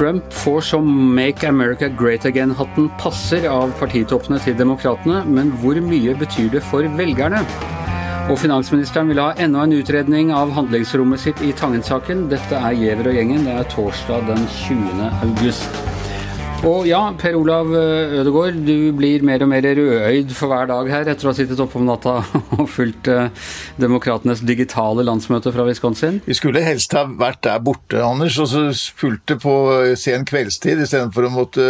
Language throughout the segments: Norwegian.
Trump får som Make America Great Again-hatten passer av partitoppene til demokratene, men hvor mye betyr det for velgerne? Og finansministeren vil ha enda en utredning av handlingsrommet sitt i Tangen-saken. Dette er Giæver og gjengen. Det er torsdag den 20. august. Og ja, Per Olav eh, Ødegaard, du blir mer og mer rødøyd for hver dag her etter å ha sittet oppe om natta og fulgt eh, Demokratenes digitale landsmøte fra Wisconsin. Vi skulle helst ha vært der borte, Anders, og så fulgt det på eh, sen kveldstid istedenfor å måtte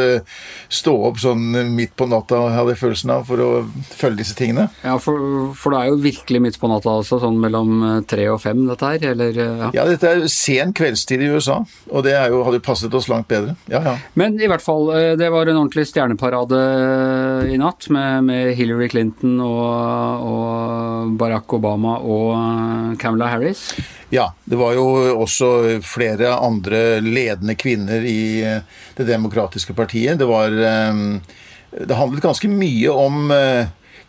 stå opp sånn midt på natta, hadde jeg følelsen av, for å følge disse tingene. Ja, for, for det er jo virkelig midt på natta altså, sånn mellom tre og fem dette her, eller? Ja, ja dette er sen kveldstid i USA, og det jo, hadde passet oss langt bedre. Ja, ja. Men i hvert fall fall, eh, det var en ordentlig stjerneparade i natt med, med Hillary Clinton og, og, Barack Obama og eh, Camilla Harris. Ja, det var jo også flere andre ledende kvinner i eh, Det demokratiske partiet. Det var Det handlet ganske mye om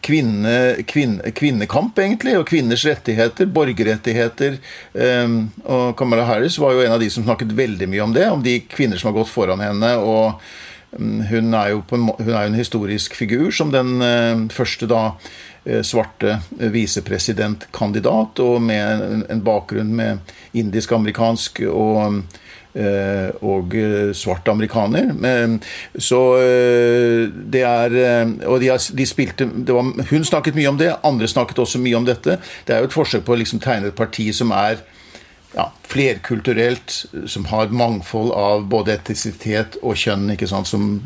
Kvinne, kvinne, kvinnekamp, egentlig, og kvinners rettigheter, borgerrettigheter. Um, og Kamala Harris var jo en av de som snakket veldig mye om det, om de kvinner som har gått foran henne. og um, hun er jo en, hun er en historisk figur som den uh, første da uh, svarte visepresidentkandidat, og med en, bakgrunn med indisk-amerikansk og Eh, og eh, svart amerikaner. Så eh, det er Og de, de spilte var, Hun snakket mye om det, andre snakket også mye om dette. Det er jo et forsøk på å liksom tegne et parti som er ja, flerkulturelt, som har et mangfold av både etnisitet og kjønn. ikke sant, som,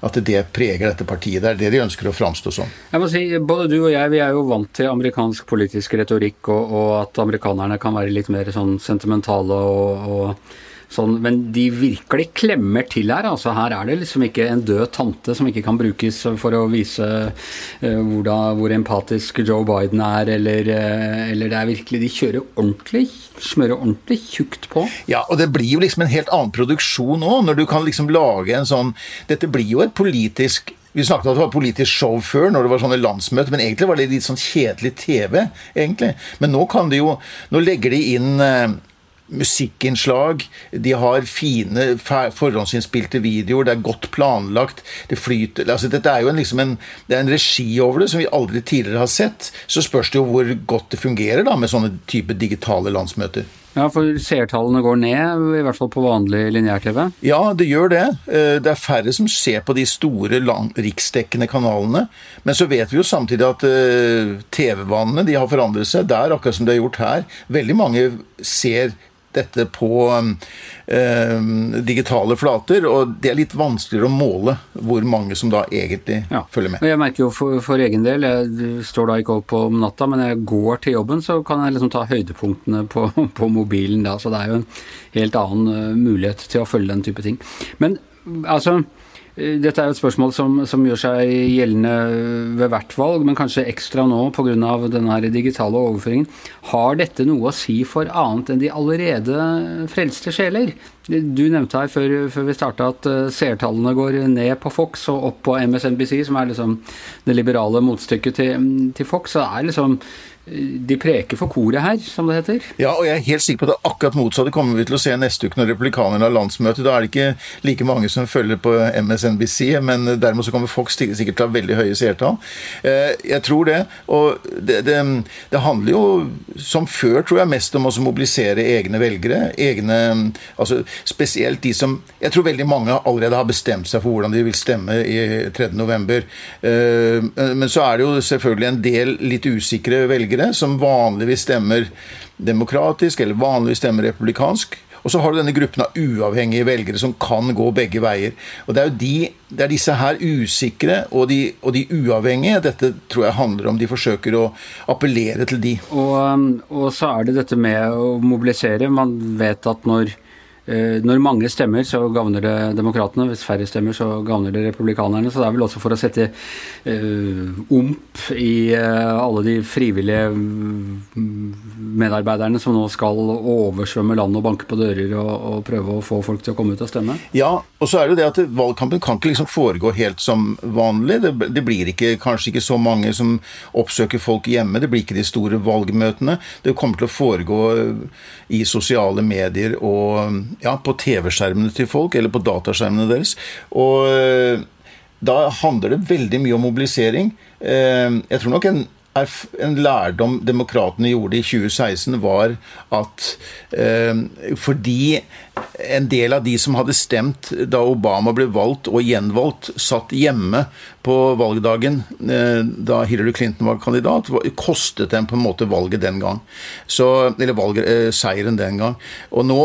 At det preger dette partiet. Det er det de ønsker å framstå som. Jeg må si, Både du og jeg vi er jo vant til amerikansk politisk retorikk, og, og at amerikanerne kan være litt mer sånn sentimentale og, og Sånn, men de virkelig klemmer til her. altså Her er det liksom ikke en død tante som ikke kan brukes for å vise uh, hvor, da, hvor, empatisk Joe Biden er, eller, uh, eller, det er virkelig De kjører ordentlig, smører ordentlig tjukt på. Ja, og det blir jo liksom en helt annen produksjon òg, når du kan liksom lage en sånn Dette blir jo et politisk vi snakket om at det var politisk show før, når det var sånne landsmøter, men egentlig var det litt sånn kjedelig TV. egentlig. Men nå kan de jo Nå legger de inn uh, musikkinnslag. De har fine, forhåndsinnspilte videoer. Det er godt planlagt. Det flyter altså Dette er jo en, liksom en, det er en regi over det som vi aldri tidligere har sett. Så spørs det jo hvor godt det fungerer da med sånne type digitale landsmøter. Ja, for seertallene går ned, i hvert fall på vanlig lineær-TV? Ja, det gjør det. Eh, det er færre som ser på de store riksdekkende kanalene. Men så vet vi jo samtidig at eh, TV-vanene de har forandret seg der, akkurat som de har gjort her. Veldig mange ser dette på eh, digitale flater, og det er litt vanskeligere å måle hvor mange som da egentlig ja. følger med. Jeg merker jo for, for, egen del, jeg står da ikke opp om natta, men jeg går til jobben, så kan jeg liksom ta høydepunktene på, på mobilen da, så det er jo en helt annen uh, mulighet til å følge den type ting. Men altså dette er jo et spørsmål som, som, gjør seg gjeldende ved hvert valg, men kanskje ekstra nå pga. denne digitale overføringen. Har dette noe å si for annet enn de allerede frelste sjeler? Du nevnte her før, før vi starta at uh, seertallene går ned på Fox og opp på MSNBC, som er liksom det liberale motstykket til, til Fox. Så er liksom de preker for koret her, som det heter. Ja, og jeg er helt sikker på at det er akkurat motsatt. Det kommer vi til å se neste uke når republikanerne har landsmøte. Da er det ikke like mange som følger på MSNBC, men dermed så kommer Fox sikkert til å ha veldig høye seertall. Eh, jeg tror det. Og det, det, det, handler jo, som før, tror jeg, mest om å mobilisere egne velgere. Egne Altså spesielt de som Jeg tror veldig mange allerede har bestemt seg for hvordan de vil stemme i 3.11. Eh, men så er det jo selvfølgelig en del litt usikre velgere som vanligvis stemmer demokratisk eller vanligvis stemmer republikansk. Og så har du denne gruppen av uavhengige velgere som kan gå begge veier. Og Det er jo de, det er disse her usikre og de, og de, uavhengige dette tror jeg handler om. De forsøker å appellere til de. Og, og så er det dette med å mobilisere. Man vet at når når mange stemmer, så gagner det demokratene. Hvis færre stemmer, så gagner det republikanerne. Så det er vel også for å sette uh, omp i uh, alle de frivillige medarbeiderne som nå skal oversvømme landet og banke på dører og, og, prøve å få folk til å komme ut og stemme? Ja, og så er det jo det at valgkampen kan ikke liksom foregå helt som vanlig. Det, det blir ikke, kanskje ikke så mange som oppsøker folk hjemme. Det blir ikke de store valgmøtene. Det kommer til å foregå i sosiale medier og ja, på TV-skjermene til folk, eller på dataskjermene deres. Og eh, da handler det veldig mye om mobilisering. Jeg tror nok en en lærdom demokratene gjorde i 2016, var at eh, fordi en del av de som hadde stemt da Obama ble valgt og gjenvalgt, satt hjemme på valgdagen eh, da Hillary Clinton var kandidat, kostet dem på en måte valget den gang. Så, eller valget, eh, seieren den gang. Og nå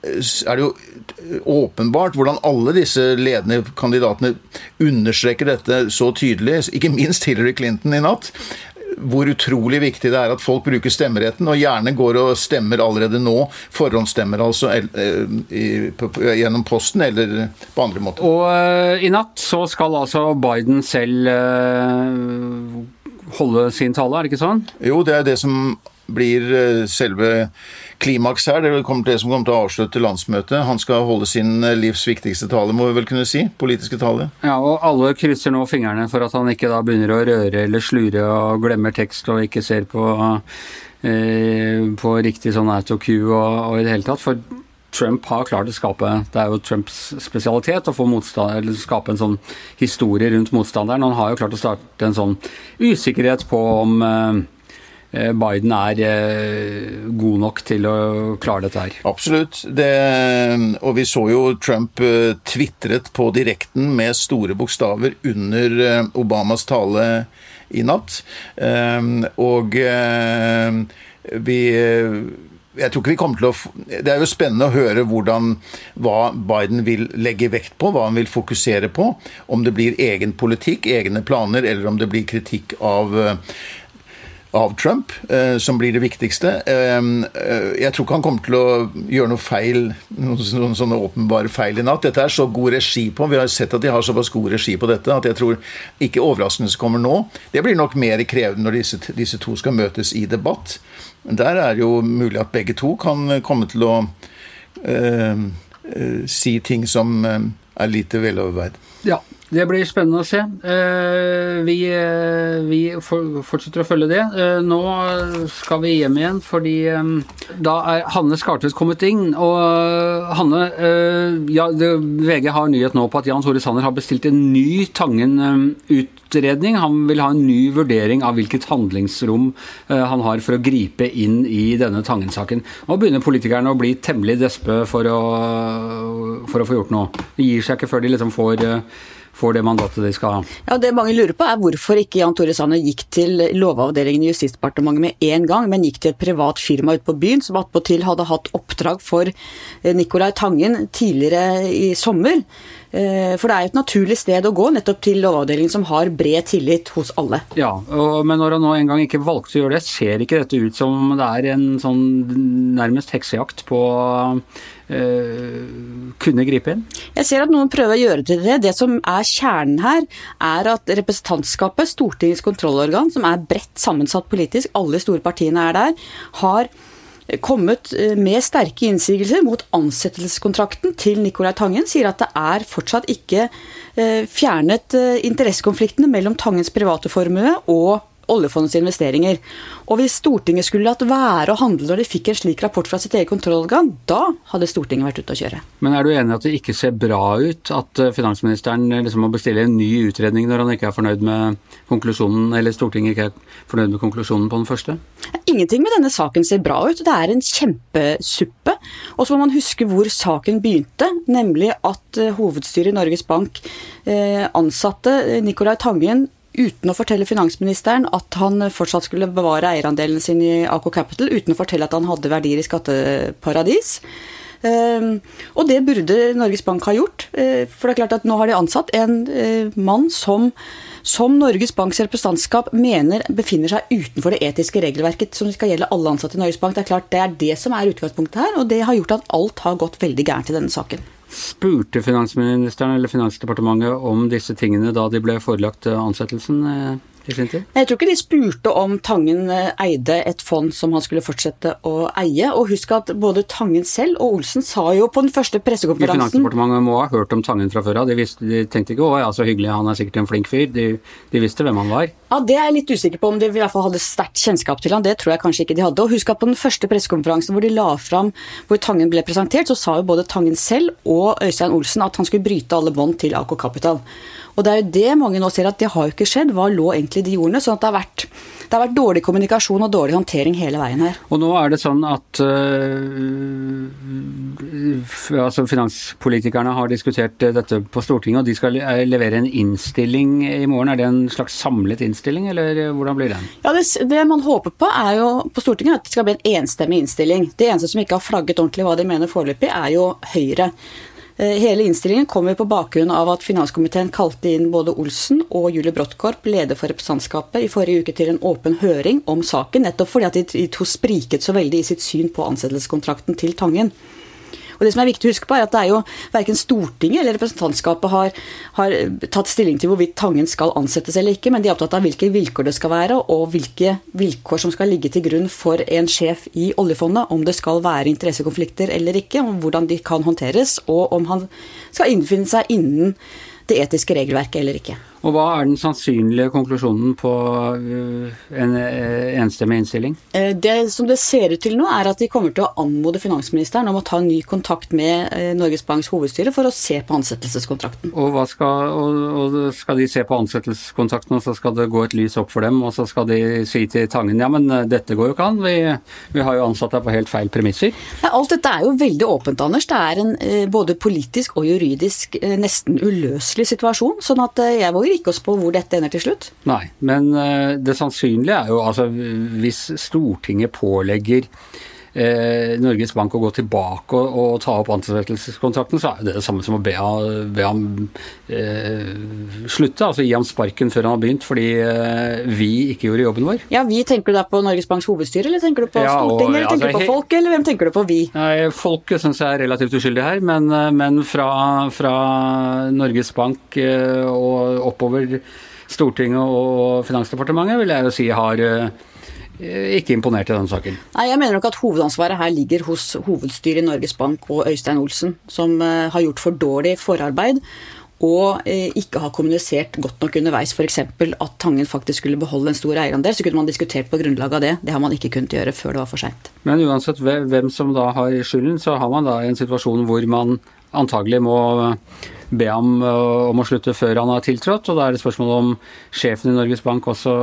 er det jo åpenbart hvordan alle disse ledende kandidatene understreker dette så tydelig, ikke minst Hillary Clinton i natt hvor utrolig viktig det er at folk bruker stemmeretten, og gjerne går og stemmer allerede nå. Forhåndsstemmer altså eh, gjennom posten eller på andre måter. Og uh, i natt så skal altså Biden selv uh, holde sin tale, er det ikke sånn? Jo, det er det som blir uh, selve klimaks her. Det kommer til det som kommer til å avslutte landsmøtet. Han skal holde sin eh, livs viktigste tale, må vi vel kunne si. Politiske tale. Ja, og alle krysser nå fingrene for at han ikke da begynner å røre eller slure og glemmer tekst og ikke ser på, eh, på riktig sånn autocue og, og i det hele tatt. For Trump har klart å skape Det er jo Trumps spesialitet å få skape en sånn historie rundt motstanderen. Han har jo klart å starte en sånn usikkerhet på om eh, Eh, Biden er eh, god nok til å klare dette her. Absolutt. Det, og vi så jo Trump eh, tvitret på direkten med store bokstaver under Obamas tale i natt. Og vi jeg tror ikke vi kommer til å Det er jo spennende å høre hvordan, hva Biden vil legge vekt på, hva han vil fokusere på. Om det blir egen politikk, egne planer, eller om det blir kritikk av av Trump, eh, som blir det viktigste. Eh, jeg tror ikke han kommer til å gjøre noe feil, noen sånne åpenbare feil i natt. Dette er så god regi på. Vi har sett at de har såpass god regi på dette at jeg tror ikke overraskende som kommer nå. Det blir nok mer krevende når disse, disse to skal møtes i debatt. Der er det jo mulig at begge to kan komme til å uh, uh, si ting som er lite veloverveid. Ja, det blir spennende å se. Eh, vi, eh, vi fortsetter å følge det. Eh, nå skal vi hjem igjen, fordi da er Hanne Skartvedt kommet inn. Og Hanne, ja, VG har nyhet nå på at Jan Tore Sanner har bestilt en ny Tangen-utredning. Han vil ha en ny vurdering av hvilket handlingsrom han har for å gripe inn i denne Tangen-saken. Nå begynner politikerne å bli temmelig despe for å, for å få gjort noe. De gir seg ikke før de liksom får får det mandatet de skal ha. Ja, Det mange lurer på er hvorfor ikke Jan Tore Sanner gikk til Lovavdelingen i Justisdepartementet med en gang, men gikk til et privat firma ute på byen som attpåtil hadde hatt oppdrag for eh, Nicolai Tangen tidligere i sommer. Eh, for det er jo et naturlig sted å gå, nettopp til Lovavdelingen, som har bred tillit hos alle. Ja, og, men når han nå en gang ikke valgte å gjøre det, ser ikke dette ut som det er en sånn nærmest heksejakt på kunne gripe inn? Jeg ser at noen prøver å gjøre til det. Det som er kjernen her, er at representantskapet, Stortingets kontrollorgan, som er bredt sammensatt politisk, alle store partiene er der, har kommet eh, med sterke innsigelser mot ansettelseskontrakten til Nicolai Tangen. Sier at det er fortsatt ikke eh, fjernet eh, interessekonfliktene mellom Tangens private formue og oljefondets investeringer. Og hvis Stortinget skulle latt være å handle når de fikk en slik rapport fra sitt eget kontrollorgan, da hadde Stortinget vært ute å kjøre. Men er du enig at det ikke ser bra ut at eh, finansministeren eh, liksom må bestille en ny utredning når han ikke er fornøyd med konklusjonen, eller Stortinget ikke er fornøyd med konklusjonen på den første? Ingenting med denne saken ser bra ut. Det er en kjempesuppe. Og så må man huske hvor saken begynte, nemlig at eh, hovedstyret i Norges Bank ansatte Nicolai Tangen uten å fortelle finansministeren at han fortsatt skulle bevare eierandelen sin i AK Capital, uten å fortelle at han hadde verdier i skatteparadis. Ehm, og det burde Norges Bank ha gjort. Eh, for det er klart at nå har de ansatt en eh, mann som, som Norges Banks representantskap mener befinner seg utenfor det etiske regelverket som skal gjelde alle ansatte i Norges Bank. Det er klart det er det som er utgangspunktet her, og det har gjort at alt har gått veldig gærent i denne saken. Spurte finansministeren eller Finansdepartementet om disse tingene da de ble forelagt ansettelsen? Jeg tror ikke de spurte om Tangen eh, eide et fond som han skulle fortsette å eie. Og husk at både Tangen selv og Olsen sa jo på den første pressekonferansen Finansdepartementet må ha hørt om Tangen fra før av. De, de, tenkte ikke 'å ja, så hyggelig, han er sikkert en flink fyr'. De, de, visste hvem han var. Ja, Det er jeg litt usikker på om de i hvert fall hadde sterkt kjennskap til han. Det tror jeg kanskje ikke de hadde. Og husk at på den første pressekonferansen hvor de la fram hvor Tangen ble presentert, så sa jo både Tangen selv og Øystein Olsen at han skulle bryte alle bånd til AK Capital. Og det er jo det mange nå ser at det har jo ikke skjedd. Hva lå egentlig i de ordene? sånn at det har vært det har vært dårlig kommunikasjon og dårlig håndtering hele veien her. Og nå er det sånn at øh, altså finanspolitikerne har diskutert dette på Stortinget, og de skal levere en innstilling i morgen. Er det en slags samlet innstilling, eller hvordan blir den? Ja, det, det man håper på er jo på Stortinget at det skal bli en enstemmig innstilling. Det eneste som ikke har flagget ordentlig hva de mener foreløpig, er jo Høyre. Eh, hele innstillingen kommer på bakgrunn av at finanskomiteen kalte inn både Olsen og Julie Bråttkorp, leder for representantskapet, i forrige uke til en åpen høring om saken, nettopp fordi at de to spriket så veldig i sitt syn på ansettelseskontrakten til Tangen. Og det som er viktig å huske på, er at det er jo verken Stortinget eller representantskapet har, har, tatt stilling til hvorvidt Tangen skal ansettes eller ikke, men de er opptatt av hvilke vilkår det skal være, og hvilke vilkår som skal ligge til grunn for en sjef i oljefondet. Om det skal være interessekonflikter eller ikke, om hvordan de kan håndteres, og om han skal innfinne seg innen det etiske regelverket eller ikke. Og hva er den sannsynlige konklusjonen på øh, en øh, enstemmig innstilling? Eh, det som det ser ut til nå, er at de kommer til å anmode finansministeren om å ta en ny kontakt med eh, Norges Banks hovedstyre for å se på ansettelseskontrakten. Og, skal, og, og skal de se på ansettelseskontrakten, og så skal det gå et lys opp for dem, og så skal de si til Tangen ja, men eh, dette går jo ikke an, vi, vi har jo ansatt deg på helt feil premisser. Ja, alt dette er jo veldig åpent, Anders. Det er en både politisk og juridisk nesten uløselig situasjon. sånn at jeg våger ikke oss på hvor dette ender til slutt? Nei, men eh, det sannsynlige er jo altså hvis Stortinget pålegger Norges Bank å gå tilbake og, og ta opp ansettelseskontrakten, så er det det samme som å be, be ham eh, slutte. Altså gi ham sparken før han har begynt, fordi eh, vi ikke gjorde jobben vår. Ja, Vi tenker du da på Norges Banks hovedstyre, eller tenker du på ja, Stortinget, eller tenker altså, du på folket, eller hvem tenker du på vi? Nei, Folket syns jeg er relativt uskyldig her, men, eh, men fra, fra, Norges Bank eh, og oppover Stortinget og Finansdepartementet vil jeg jo si har eh, Eh, ikke imponert i denne saken. Nei, Jeg mener nok at hovedansvaret her ligger hos hovedstyret i Norges Bank og Øystein Olsen, som uh, har gjort for dårlig forarbeid og uh, ikke har kommunisert godt nok underveis. F.eks. at Tangen faktisk skulle beholde en stor eierandel. Så kunne man diskutert på grunnlag av det. Det har man ikke kunnet gjøre før det var for seint. Men uansett hvem som da har skylden, så har man da en situasjon hvor man antagelig må be ham eh, om å slutte før han har tiltrådt. Og da er det spørsmål om sjefen i Norges Bank også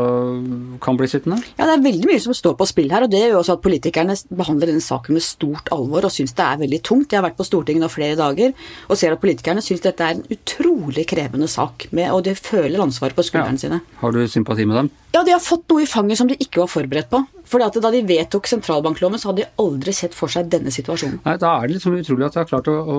kan bli sittende? Ja, det er veldig mye som står på spill her. Og det gjør også at politikerne behandler denne saken med stort alvor og syns det er veldig tungt. Jeg har vært på Stortinget nå flere dager og ser at politikerne syns dette er en utrolig krevende sak. Med, og de føler ansvaret på skuldrene ja. sine. Har du sympati med dem? Ja, de har fått noe i fanget som de ikke var forberedt på. Fordi at Da de vedtok sentralbankloven, så hadde de aldri sett for seg denne situasjonen. Nei, Da er det liksom utrolig at de har klart å, å,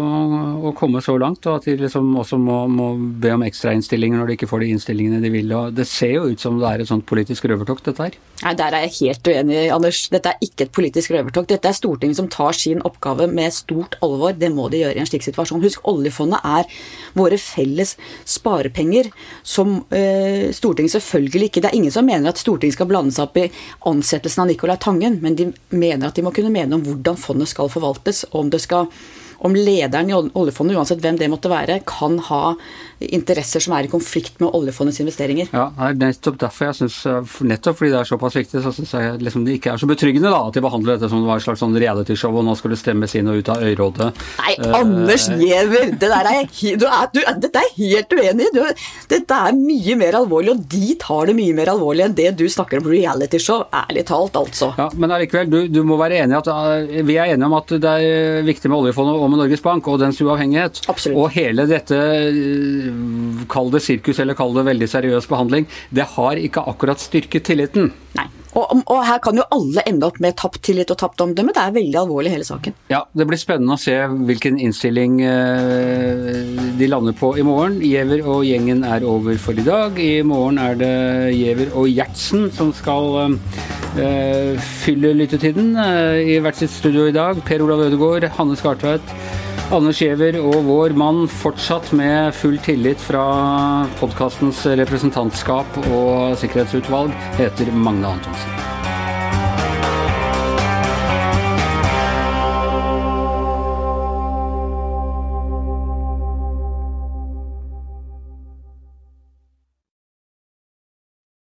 å komme så langt, og at de liksom også må, må be om ekstrainnstillinger når de ikke får de innstillingene de vil. Og det ser jo ut som det er et sånt politisk røvertokt, dette her. Nei, Der er jeg helt uenig, Anders. Dette er ikke et politisk røvertokt. Dette er Stortinget som tar sin oppgave med stort alvor. Det må de gjøre i en slik situasjon. Husk, oljefondet er våre felles sparepenger som eh, Stortinget selvfølgelig ikke Det er ingen som mener at Stortinget skal blande seg opp i ansettelsen av Nicolai Tangen, men de mener at de må kunne mene om hvordan fondet skal forvaltes, og om det skal om lederen i oljefondet, uansett hvem det måtte være, kan ha interesser som er i konflikt med oljefondets investeringer. Ja, det er nettopp derfor jeg synes, eh, nettopp fordi det er såpass viktig, så syns jeg liksom det ikke er så betryggende da, at de behandler dette som det var et slags sånn realityshow, og nå skal det stemmes inn og ut av Øyrådet. Nei, uh, Anders Giæver! Det der er jeg, du er, du, dette er helt uenig i. Dette er mye mer alvorlig, og de tar det mye mer alvorlig enn det du snakker om realityshow. Ærlig talt, altså. Ja, Men allikevel, du, du, må være enig at vi er enige om at det er viktig med oljefondet med Norges Bank og dens uavhengighet. Absolutt. Og hele dette kall det sirkus eller kall det veldig seriøs behandling, det har ikke akkurat styrket tilliten. Nei. Og, og, her kan jo alle ende opp med tapt tillit og tapt omdømme. Det er veldig alvorlig, hele saken. Ja, Det blir spennende å se hvilken innstilling eh, de lander på i morgen. Giæver og gjengen er over for i dag. I morgen er det Giæver og Gjertsen som skal eh, fylle lyttetiden. Eh, I hvert sitt studio i dag Per Olav Ødegaard, Hanne Skartveit Anne Skjever og vår mann fortsatt med full tillit fra podkastens representantskap og sikkerhetsutvalg heter Magne Antonsen.